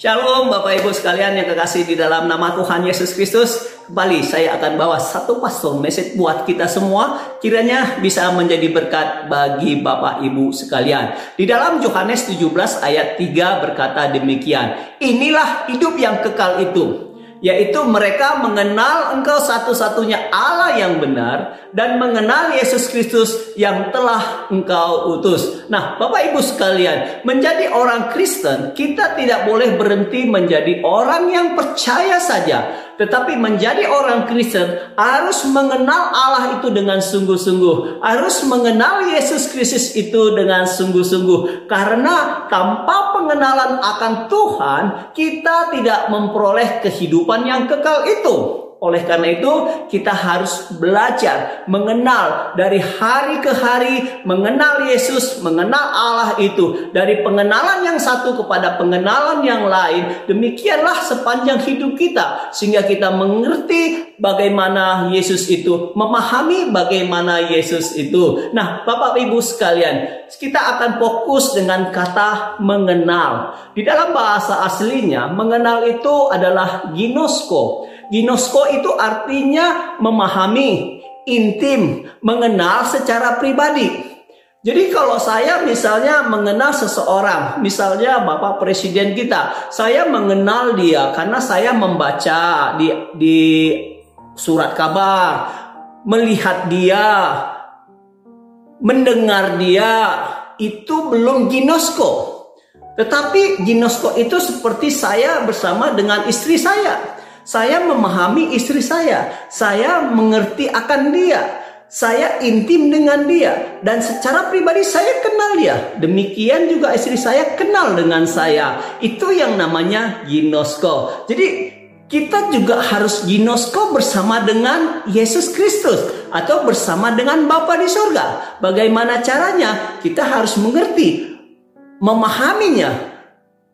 Shalom Bapak Ibu sekalian yang kekasih di dalam nama Tuhan Yesus Kristus. Kembali saya akan bawa satu pastor message buat kita semua. Kiranya bisa menjadi berkat bagi Bapak Ibu sekalian. Di dalam Yohanes 17 ayat 3 berkata demikian. Inilah hidup yang kekal itu yaitu mereka mengenal engkau satu-satunya Allah yang benar dan mengenal Yesus Kristus yang telah engkau utus. Nah, Bapak Ibu sekalian, menjadi orang Kristen kita tidak boleh berhenti menjadi orang yang percaya saja, tetapi menjadi orang Kristen harus mengenal Allah itu dengan sungguh-sungguh. Harus mengenal Yesus Kristus itu dengan sungguh-sungguh. Karena tanpa pengenalan akan Tuhan, kita tidak memperoleh kehidupan yang kekal itu. Oleh karena itu, kita harus belajar mengenal dari hari ke hari, mengenal Yesus, mengenal Allah itu dari pengenalan yang satu kepada pengenalan yang lain. Demikianlah sepanjang hidup kita, sehingga kita mengerti bagaimana Yesus itu, memahami bagaimana Yesus itu. Nah, Bapak Ibu sekalian, kita akan fokus dengan kata mengenal. Di dalam bahasa aslinya, mengenal itu adalah ginosko. Ginosko itu artinya memahami, intim, mengenal secara pribadi. Jadi kalau saya misalnya mengenal seseorang, misalnya Bapak Presiden kita, saya mengenal dia karena saya membaca di, di surat kabar, melihat dia, mendengar dia, itu belum ginosko. Tetapi ginosko itu seperti saya bersama dengan istri saya. Saya memahami istri saya. Saya mengerti akan dia. Saya intim dengan dia dan secara pribadi saya kenal dia. Demikian juga istri saya kenal dengan saya. Itu yang namanya ginosko. Jadi kita juga harus ginosko bersama dengan Yesus Kristus atau bersama dengan Bapa di surga. Bagaimana caranya? Kita harus mengerti, memahaminya,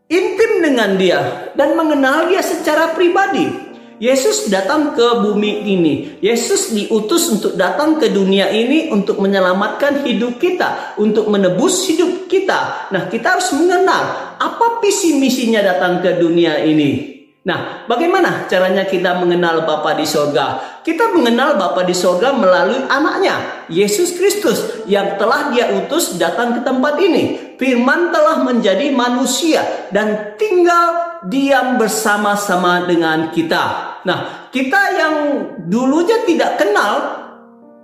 intim dengan dia dan mengenal dia secara pribadi. Yesus datang ke bumi ini. Yesus diutus untuk datang ke dunia ini untuk menyelamatkan hidup kita, untuk menebus hidup kita. Nah, kita harus mengenal apa visi misinya datang ke dunia ini. Nah, bagaimana caranya kita mengenal Bapa di sorga? Kita mengenal Bapa di sorga melalui anaknya, Yesus Kristus, yang telah dia utus datang ke tempat ini. Firman telah menjadi manusia dan tinggal diam bersama-sama dengan kita. Nah, kita yang dulunya tidak kenal,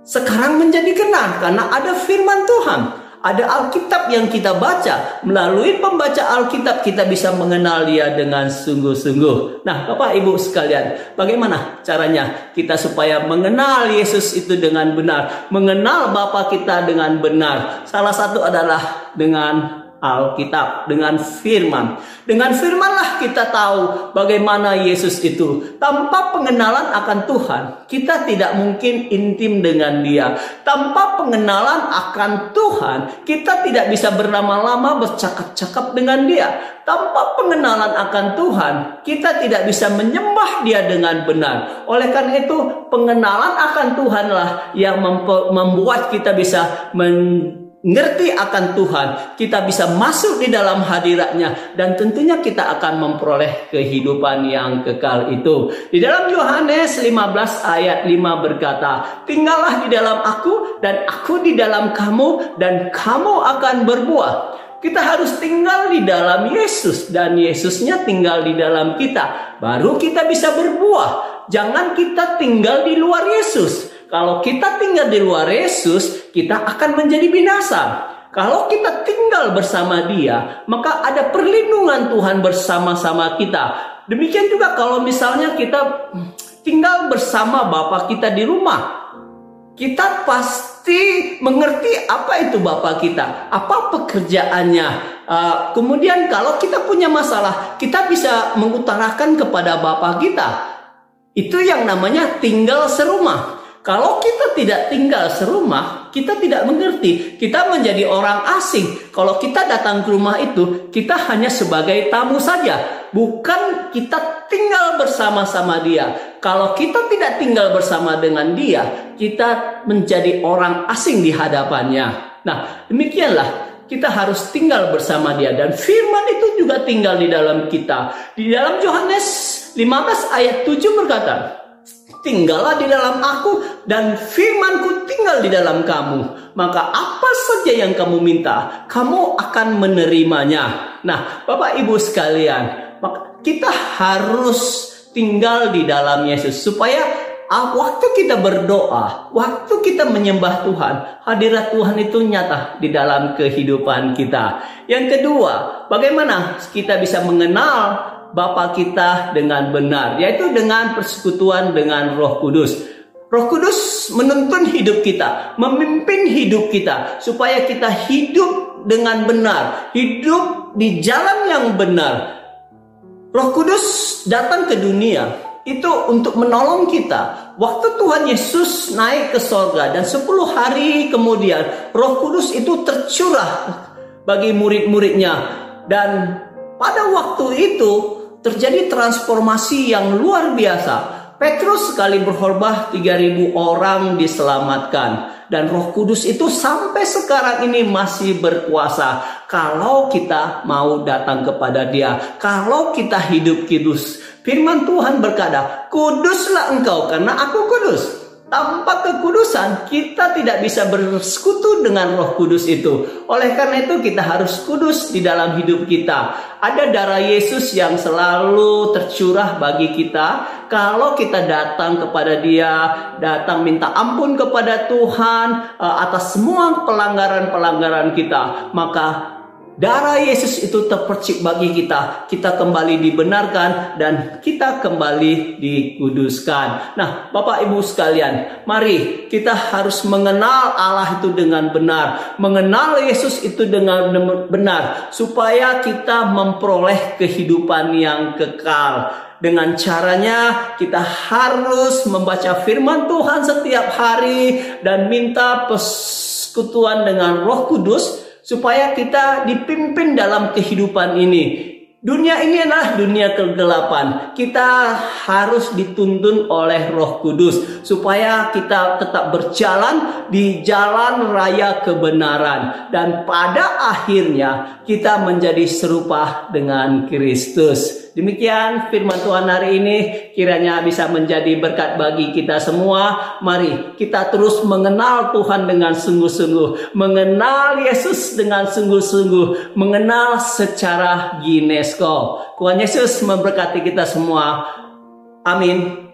sekarang menjadi kenal karena ada firman Tuhan. Ada Alkitab yang kita baca. Melalui pembaca Alkitab kita bisa mengenal dia dengan sungguh-sungguh. Nah Bapak Ibu sekalian. Bagaimana caranya kita supaya mengenal Yesus itu dengan benar. Mengenal Bapa kita dengan benar. Salah satu adalah dengan Alkitab dengan firman. Dengan firmanlah kita tahu bagaimana Yesus itu. Tanpa pengenalan akan Tuhan, kita tidak mungkin intim dengan Dia. Tanpa pengenalan akan Tuhan, kita tidak bisa berlama-lama bercakap-cakap dengan Dia. Tanpa pengenalan akan Tuhan, kita tidak bisa menyembah Dia dengan benar. Oleh karena itu, pengenalan akan Tuhanlah yang membuat kita bisa men ngerti akan Tuhan, kita bisa masuk di dalam hadiratnya dan tentunya kita akan memperoleh kehidupan yang kekal itu. Di dalam Yohanes 15 ayat 5 berkata, "Tinggallah di dalam aku dan aku di dalam kamu dan kamu akan berbuah." Kita harus tinggal di dalam Yesus dan Yesusnya tinggal di dalam kita. Baru kita bisa berbuah. Jangan kita tinggal di luar Yesus. Kalau kita tinggal di luar Yesus, kita akan menjadi binasa. Kalau kita tinggal bersama Dia, maka ada perlindungan Tuhan bersama-sama kita. Demikian juga kalau misalnya kita tinggal bersama Bapak kita di rumah, kita pasti mengerti apa itu Bapak kita, apa pekerjaannya. Uh, kemudian kalau kita punya masalah, kita bisa mengutarakan kepada Bapak kita. Itu yang namanya tinggal serumah. Kalau kita tidak tinggal serumah, kita tidak mengerti. Kita menjadi orang asing. Kalau kita datang ke rumah itu, kita hanya sebagai tamu saja, bukan kita tinggal bersama-sama dia. Kalau kita tidak tinggal bersama dengan dia, kita menjadi orang asing di hadapannya. Nah, demikianlah kita harus tinggal bersama dia dan firman itu juga tinggal di dalam kita. Di dalam Yohanes 15 ayat 7 berkata, Tinggallah di dalam aku dan firmanku tinggal di dalam kamu. Maka apa saja yang kamu minta, kamu akan menerimanya. Nah, Bapak Ibu sekalian, kita harus tinggal di dalam Yesus supaya ah, waktu kita berdoa, waktu kita menyembah Tuhan, hadirat Tuhan itu nyata di dalam kehidupan kita. Yang kedua, bagaimana kita bisa mengenal Bapa kita dengan benar, yaitu dengan persekutuan dengan Roh Kudus. Roh Kudus menuntun hidup kita, memimpin hidup kita, supaya kita hidup dengan benar, hidup di jalan yang benar. Roh Kudus datang ke dunia itu untuk menolong kita. Waktu Tuhan Yesus naik ke sorga dan 10 hari kemudian Roh Kudus itu tercurah bagi murid-muridnya dan pada waktu itu terjadi transformasi yang luar biasa. Petrus sekali berkhotbah 3000 orang diselamatkan dan Roh Kudus itu sampai sekarang ini masih berkuasa kalau kita mau datang kepada Dia, kalau kita hidup kudus. Firman Tuhan berkata, "Kuduslah engkau karena aku kudus." Tanpa kekudusan kita tidak bisa bersekutu dengan Roh Kudus itu. Oleh karena itu kita harus kudus di dalam hidup kita. Ada darah Yesus yang selalu tercurah bagi kita. Kalau kita datang kepada Dia, datang minta ampun kepada Tuhan eh, atas semua pelanggaran-pelanggaran kita, maka Darah Yesus itu terpercik bagi kita. Kita kembali dibenarkan dan kita kembali dikuduskan. Nah, Bapak Ibu sekalian, mari kita harus mengenal Allah itu dengan benar, mengenal Yesus itu dengan benar supaya kita memperoleh kehidupan yang kekal. Dengan caranya kita harus membaca firman Tuhan setiap hari dan minta persekutuan dengan Roh Kudus supaya kita dipimpin dalam kehidupan ini. Dunia ini adalah dunia kegelapan. Kita harus dituntun oleh Roh Kudus supaya kita tetap berjalan di jalan raya kebenaran dan pada akhirnya kita menjadi serupa dengan Kristus. Demikian firman Tuhan hari ini kiranya bisa menjadi berkat bagi kita semua. Mari kita terus mengenal Tuhan dengan sungguh-sungguh, mengenal Yesus dengan sungguh-sungguh, mengenal secara ginesko. Tuhan Yesus memberkati kita semua. Amin.